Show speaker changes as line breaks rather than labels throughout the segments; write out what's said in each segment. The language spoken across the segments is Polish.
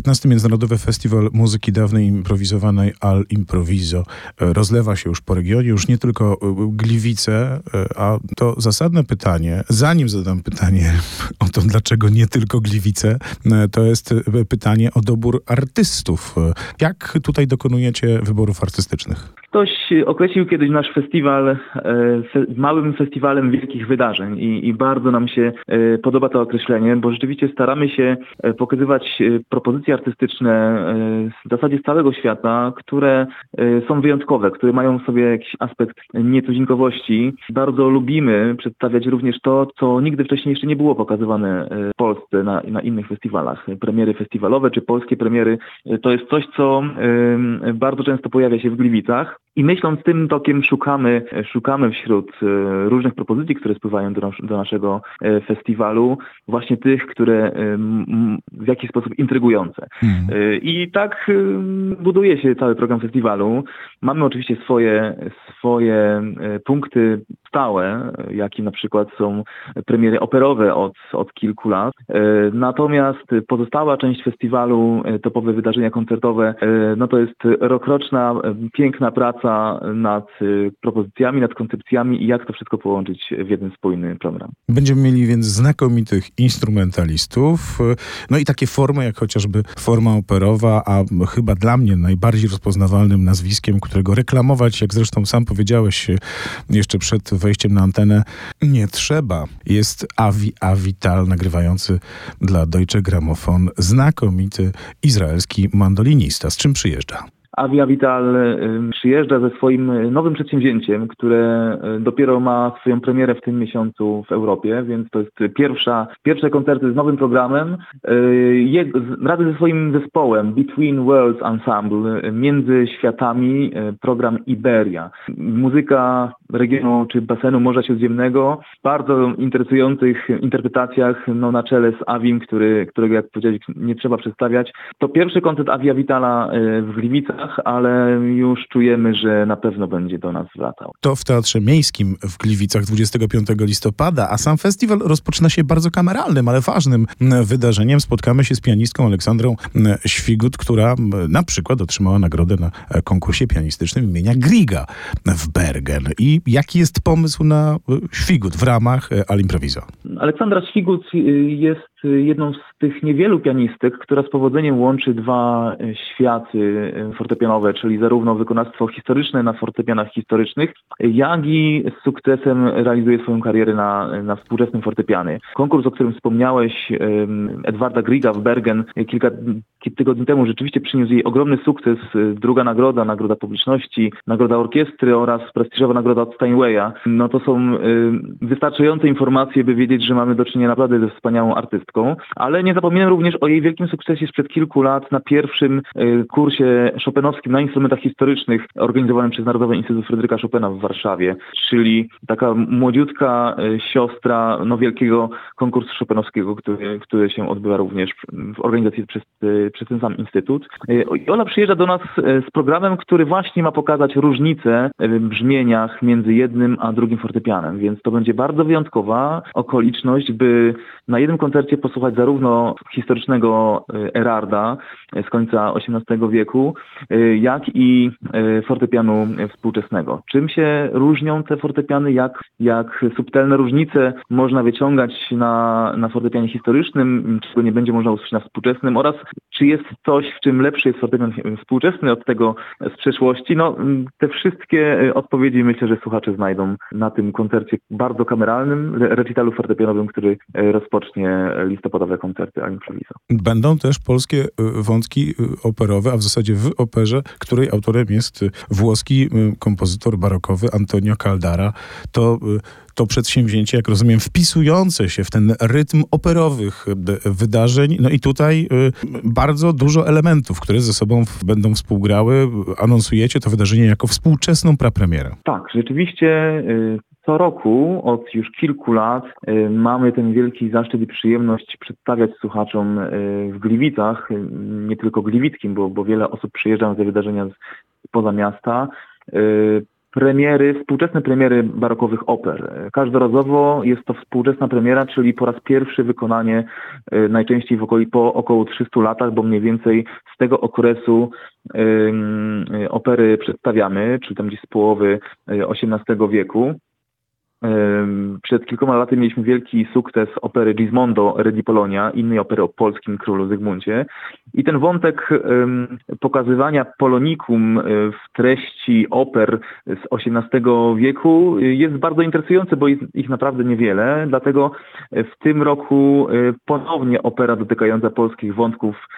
15. Międzynarodowy Festiwal Muzyki Dawnej Improwizowanej Al Improviso rozlewa się już po regionie, już nie tylko Gliwice, a to zasadne pytanie, zanim zadam pytanie o to, dlaczego nie tylko Gliwice, to jest pytanie o dobór artystów. Jak tutaj dokonujecie wyborów artystycznych?
Ktoś określił kiedyś nasz festiwal e, małym festiwalem wielkich wydarzeń i, i, bardzo nam się e, podoba to określenie, bo rzeczywiście staramy się e, pokazywać propozycje artystyczne w zasadzie z całego świata, które są wyjątkowe, które mają w sobie jakiś aspekt nietuzinkowości. Bardzo lubimy przedstawiać również to, co nigdy wcześniej jeszcze nie było pokazywane w Polsce na, na innych festiwalach. Premiery festiwalowe czy polskie premiery to jest coś, co bardzo często pojawia się w Gliwicach. I myśląc tym tokiem szukamy, szukamy wśród e, różnych propozycji, które spływają do, do naszego e, festiwalu, właśnie tych, które w jakiś sposób intrygujące. Hmm. E, I tak buduje się cały program festiwalu. Mamy oczywiście swoje, swoje punkty stałe, jakim na przykład są premiery operowe od, od kilku lat. Natomiast pozostała część festiwalu, topowe wydarzenia koncertowe, no to jest rokroczna, piękna praca nad propozycjami, nad koncepcjami i jak to wszystko połączyć w jeden spójny program.
Będziemy mieli więc znakomitych instrumentalistów, no i takie formy, jak chociażby forma operowa, a chyba dla mnie najbardziej rozpoznawalnym nazwiskiem, którego reklamować, jak zresztą sam powiedziałeś jeszcze przed wejściem na antenę, nie trzeba. Jest Avi Avital, nagrywający dla Deutsche Grammophon, znakomity izraelski mandolinista. Z czym przyjeżdża?
Avia Vital przyjeżdża ze swoim nowym przedsięwzięciem, które dopiero ma swoją premierę w tym miesiącu w Europie, więc to jest pierwsza, pierwsze koncerty z nowym programem. Razem ze swoim zespołem Between Worlds Ensemble, Między Światami, program Iberia. Muzyka regionu czy basenu Morza Śródziemnego w bardzo interesujących interpretacjach no, na czele z Avim, który, którego jak powiedziałeś nie trzeba przedstawiać. To pierwszy koncert Avia Vitala w Gliwicach, ale już czujemy, że na pewno będzie do nas wracał.
To w Teatrze Miejskim w Gliwicach 25 listopada, a sam festiwal rozpoczyna się bardzo kameralnym, ale ważnym wydarzeniem. Spotkamy się z pianistką Aleksandrą Świgut, która na przykład otrzymała nagrodę na konkursie pianistycznym imienia Griga w Bergen. I jaki jest pomysł na Świgut w ramach Al Improviso?
Aleksandra Świgut jest jedną z tych niewielu pianistek, która z powodzeniem łączy dwa światy fortepianowe, czyli zarówno wykonawstwo historyczne na fortepianach historycznych, jak i z sukcesem realizuje swoją karierę na, na współczesnym fortepianie. Konkurs, o którym wspomniałeś, Edwarda Griga w Bergen kilka tygodni temu rzeczywiście przyniósł jej ogromny sukces. Druga nagroda, nagroda publiczności, nagroda orkiestry oraz prestiżowa nagroda od Steinwaya. No to są wystarczające informacje, by wiedzieć, że mamy do czynienia naprawdę ze wspaniałą artystką, ale nie zapominam również o jej wielkim sukcesie sprzed kilku lat na pierwszym kursie Chopinowskim na instrumentach historycznych organizowanym przez Narodowy Instytut Fryderyka Chopina w Warszawie, czyli taka młodziutka e, siostra no, wielkiego konkursu Chopinowskiego, który, który się odbywa również w organizacji przez, e, przez ten sam instytut. I ona przyjeżdża do nas z programem, który właśnie ma pokazać różnice w brzmieniach między jednym a drugim fortepianem, więc to będzie bardzo wyjątkowa okoliczność, by na jednym koncercie posłuchać zarówno historycznego Erarda z końca XVIII wieku, Y, jak i fortepianu współczesnego. Czym się różnią te fortepiany, jak, jak subtelne różnice można wyciągać na, na fortepianie historycznym, czego nie będzie można usłyszeć na współczesnym oraz czy jest coś, w czym lepszy jest fortepian współczesny od tego z przeszłości. No, te wszystkie odpowiedzi myślę, że słuchacze znajdą na tym koncercie bardzo kameralnym, recitalu fortepianowym, który rozpocznie listopadowe koncerty Improviso.
Będą też polskie wątki operowe, a w zasadzie w operze, której autorem jest włoski y, kompozytor barokowy Antonio Caldara. To y, to przedsięwzięcie, jak rozumiem, wpisujące się w ten rytm operowych y, wydarzeń. No i tutaj bardzo dużo elementów, które ze sobą będą współgrały. Anonsujecie to wydarzenie jako współczesną prapremierę.
Tak, rzeczywiście co roku, od już kilku lat, y, mamy ten wielki zaszczyt i przyjemność przedstawiać słuchaczom y, w Gliwicach, y, nie tylko gliwickim, bo, bo wiele osób przyjeżdża na te wydarzenia z, poza miasta, premiery, współczesne premiery barokowych oper. Każdorazowo jest to współczesna premiera, czyli po raz pierwszy wykonanie najczęściej w okoli, po około 300 latach, bo mniej więcej z tego okresu opery przedstawiamy, czyli tam gdzieś z połowy XVIII wieku. Przed kilkoma laty mieliśmy wielki sukces opery Gismondo Re di Polonia, innej opery o polskim królu Zygmuncie. I ten wątek pokazywania polonikum e, w treści oper z XVIII wieku jest bardzo interesujący, bo jest ich naprawdę niewiele. Dlatego w tym roku e, ponownie opera dotykająca polskich wątków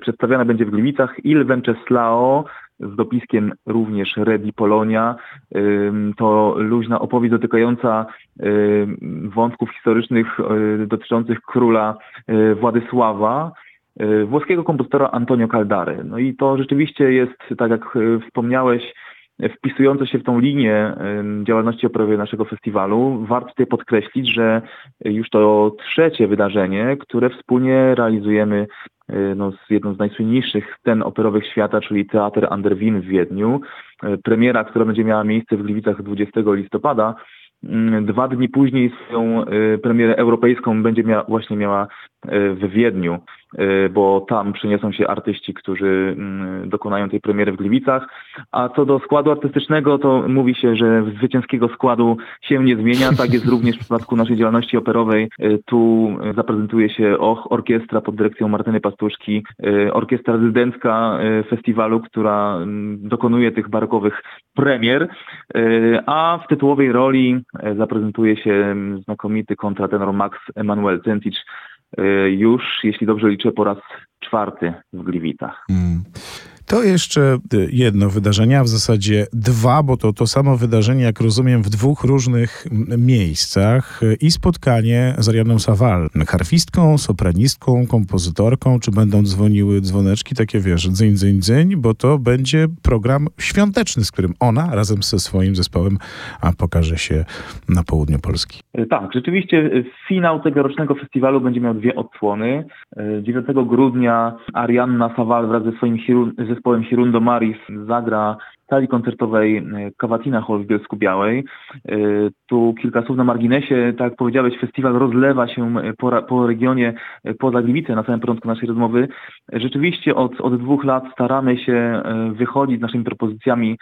przedstawiana będzie w Gliwicach Il Venceslao z dopiskiem również Redi Polonia. To luźna opowieść dotykająca wątków historycznych y, dotyczących króla y, Władysława, y, włoskiego kompozytora Antonio Caldary. No i to rzeczywiście jest, tak jak wspomniałeś, wpisujące się w tą linię działalności operowej naszego festiwalu. Warto tutaj podkreślić, że już to trzecie wydarzenie, które wspólnie realizujemy no, z jedną z najsłynniejszych scen operowych świata, czyli Teatr Anderwin w Wiedniu. Y, premiera, która będzie miała miejsce w Gliwicach 20 listopada. Mm, dwa dni później swoją y, premierę europejską będzie miała, właśnie miała w Wiedniu. Y, bo tam przyniosą się artyści, którzy mm, dokonają tej premiery w Gliwicach. A co do składu artystycznego, to mówi się, że zwycięskiego składu się nie zmienia. Tak jest również w przypadku naszej działalności operowej. Y, tu zaprezentuje się OCH, orkiestra pod dyrekcją Martyny Pastuszki, y, orkiestra rezydencka festiwalu, która mm, dokonuje tych barokowych premier, a w tytułowej roli zaprezentuje się mm, znakomity kontratenor Max Emanuel Centicz, już, jeśli dobrze liczę, po raz czwarty w Gliwitach. Mm.
To jeszcze y, jedno wydarzenie, a w zasadzie dwa, bo to to samo wydarzenie, jak rozumiem, w dwóch różnych miejscach y, i spotkanie z Arianą Sawal, harfistką, sopranistką, kompozytorką, czy będą dzwoniły dzwoneczki, takie wiesz, dzyń, dzyń, dzyń, bo to będzie program świąteczny, z którym ona razem ze swoim zespołem pokaże się na południu Polski.
Y, tak, rzeczywiście finał tegorocznego festiwalu będzie miał dwie odsłony. 9 grudnia Arianna Sawal wraz ze swoim zespołem Hirundo Maris zagra sali koncertowej Kawatina Hall w Bielsku Białej. E, tu kilka słów na marginesie. Tak jak powiedziałeś, festiwal rozlewa się po, po regionie e, poza Gliwice na samym początku naszej rozmowy. Rzeczywiście od, od dwóch lat staramy się e, wychodzić z naszymi propozycjami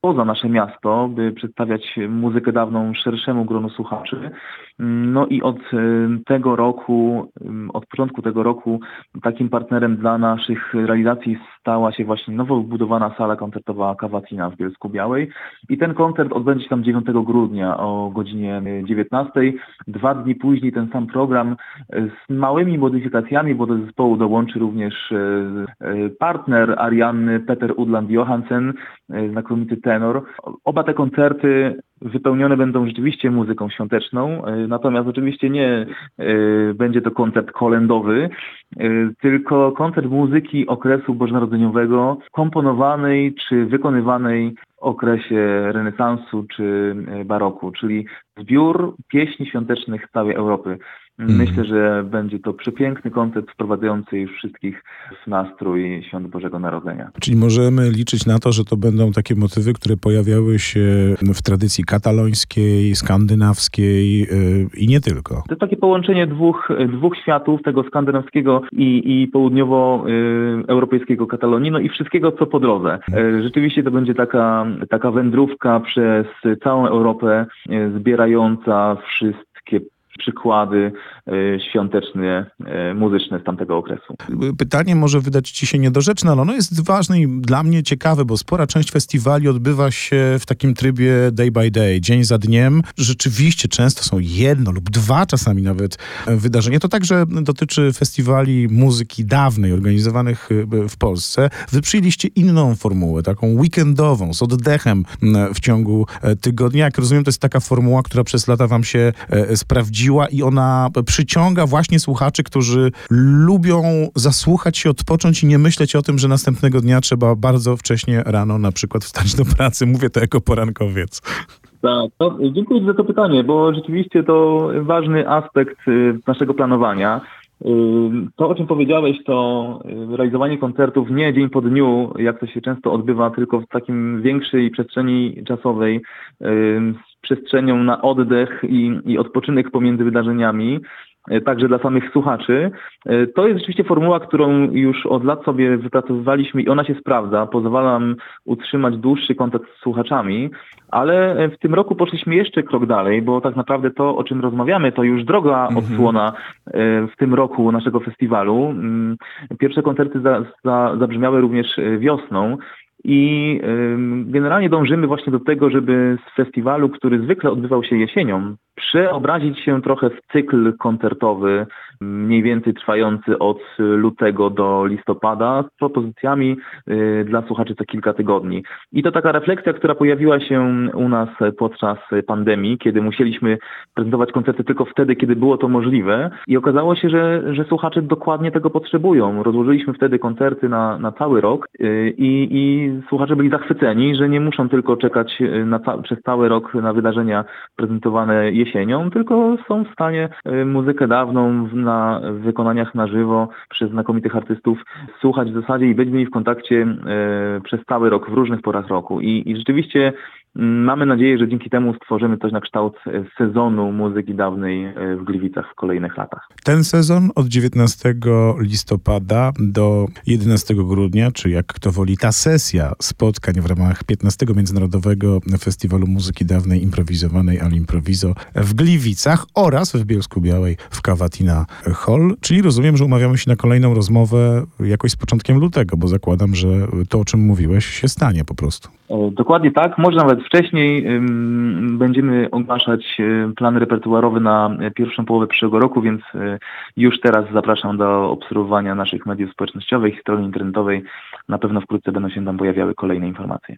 poza nasze miasto, by przedstawiać muzykę dawną szerszemu gronu słuchaczy. No i od tego roku, od początku tego roku takim partnerem dla naszych realizacji stała się właśnie nowo budowana sala koncertowa Kawatina w Bielsku Białej i ten koncert odbędzie się tam 9 grudnia o godzinie 19. Dwa dni później ten sam program z małymi modyfikacjami, bo do zespołu dołączy również partner Arianny Peter Udland Johansen, znakomity tenor. Oba te koncerty wypełnione będą rzeczywiście muzyką świąteczną, natomiast oczywiście nie będzie to koncert kolendowy, tylko koncert muzyki okresu bożonarodzeniowego komponowanej czy wykonywanej w okresie renesansu czy baroku, czyli zbiór pieśni świątecznych całej Europy. Mhm. Myślę, że będzie to przepiękny koncert wprowadzający już wszystkich w nastrój Świąt Bożego Narodzenia.
Czyli możemy liczyć na to, że to będą takie motywy, które pojawiały się w tradycji katalońskiej, skandynawskiej yy, i nie tylko.
To takie połączenie dwóch, dwóch światów, tego skandynawskiego i, i południowoeuropejskiego Katalonii, no i wszystkiego, co po drodze. Mhm. Rzeczywiście to będzie taka, taka wędrówka przez całą Europę, zbierająca wszystkie przykłady e, świąteczne, e, muzyczne z tamtego okresu.
Pytanie może wydać ci się niedorzeczne, ale ono jest ważne i dla mnie ciekawe, bo spora część festiwali odbywa się w takim trybie day by day, dzień za dniem. Rzeczywiście często są jedno lub dwa czasami nawet wydarzenia. To także dotyczy festiwali muzyki dawnej, organizowanych e, w Polsce. Wy przyjęliście inną formułę, taką weekendową, z oddechem w ciągu tygodnia. Jak rozumiem, to jest taka formuła, która przez lata wam się sprawdziła i ona przyciąga właśnie słuchaczy, którzy lubią zasłuchać się, odpocząć i nie myśleć o tym, że następnego dnia trzeba bardzo wcześnie rano na przykład wstać do pracy. Mówię to jako porankowiec.
Tak, no, dziękuję za to pytanie, bo rzeczywiście to ważny aspekt y, naszego planowania. To, o czym powiedziałeś, to realizowanie koncertów nie dzień po dniu, jak to się często odbywa, tylko w takim większej przestrzeni czasowej, przestrzenią na oddech i, i odpoczynek pomiędzy wydarzeniami. E, także dla samych słuchaczy. E, to jest rzeczywiście formuła, którą już od lat sobie wypracowywaliśmy i ona się sprawdza, pozwala nam utrzymać dłuższy kontakt z słuchaczami, ale w tym roku poszliśmy jeszcze krok dalej, bo tak naprawdę to, o czym rozmawiamy, to już droga mhm. odsłona e, w tym roku naszego festiwalu. Mm, pierwsze koncerty za, za, zabrzmiały również wiosną. I generalnie dążymy właśnie do tego, żeby z festiwalu, który zwykle odbywał się jesienią, przeobrazić się trochę w cykl koncertowy, mniej więcej trwający od lutego do listopada, z propozycjami y, dla słuchaczy co kilka tygodni. I to taka refleksja, która pojawiła się u nas podczas pandemii, kiedy musieliśmy prezentować koncerty tylko wtedy, kiedy było to możliwe. I okazało się, że, że słuchacze dokładnie tego potrzebują. Rozłożyliśmy wtedy koncerty na, na cały rok y, i, i słuchacze byli zachwyceni, że nie muszą tylko czekać na, przez cały rok na wydarzenia prezentowane jesienią, tylko są w stanie y, muzykę dawną na wykonaniach na żywo przez znakomitych artystów słuchać w zasadzie i być z nimi w kontakcie y, przez cały rok, w różnych porach roku. I, i rzeczywiście Mamy nadzieję, że dzięki temu stworzymy coś na kształt e, sezonu muzyki dawnej e, w Gliwicach w kolejnych latach.
Ten sezon od 19 listopada do 11 grudnia, czy jak kto woli, ta sesja spotkań w ramach 15 Międzynarodowego Festiwalu Muzyki Dawnej Improwizowanej Al Improviso w Gliwicach oraz w Bielsku Białej w Cavatina Hall. Czyli rozumiem, że umawiamy się na kolejną rozmowę jakoś z początkiem lutego, bo zakładam, że to, o czym mówiłeś, się stanie po prostu.
E, dokładnie tak. Może nawet wcześniej będziemy ogłaszać e, plan repertuarowy na pierwszą połowę przyszłego roku, więc e, już teraz zapraszam do obserwowania naszych mediów społecznościowych, strony internetowej. Na pewno wkrótce będą się tam pojawiały kolejne informacje.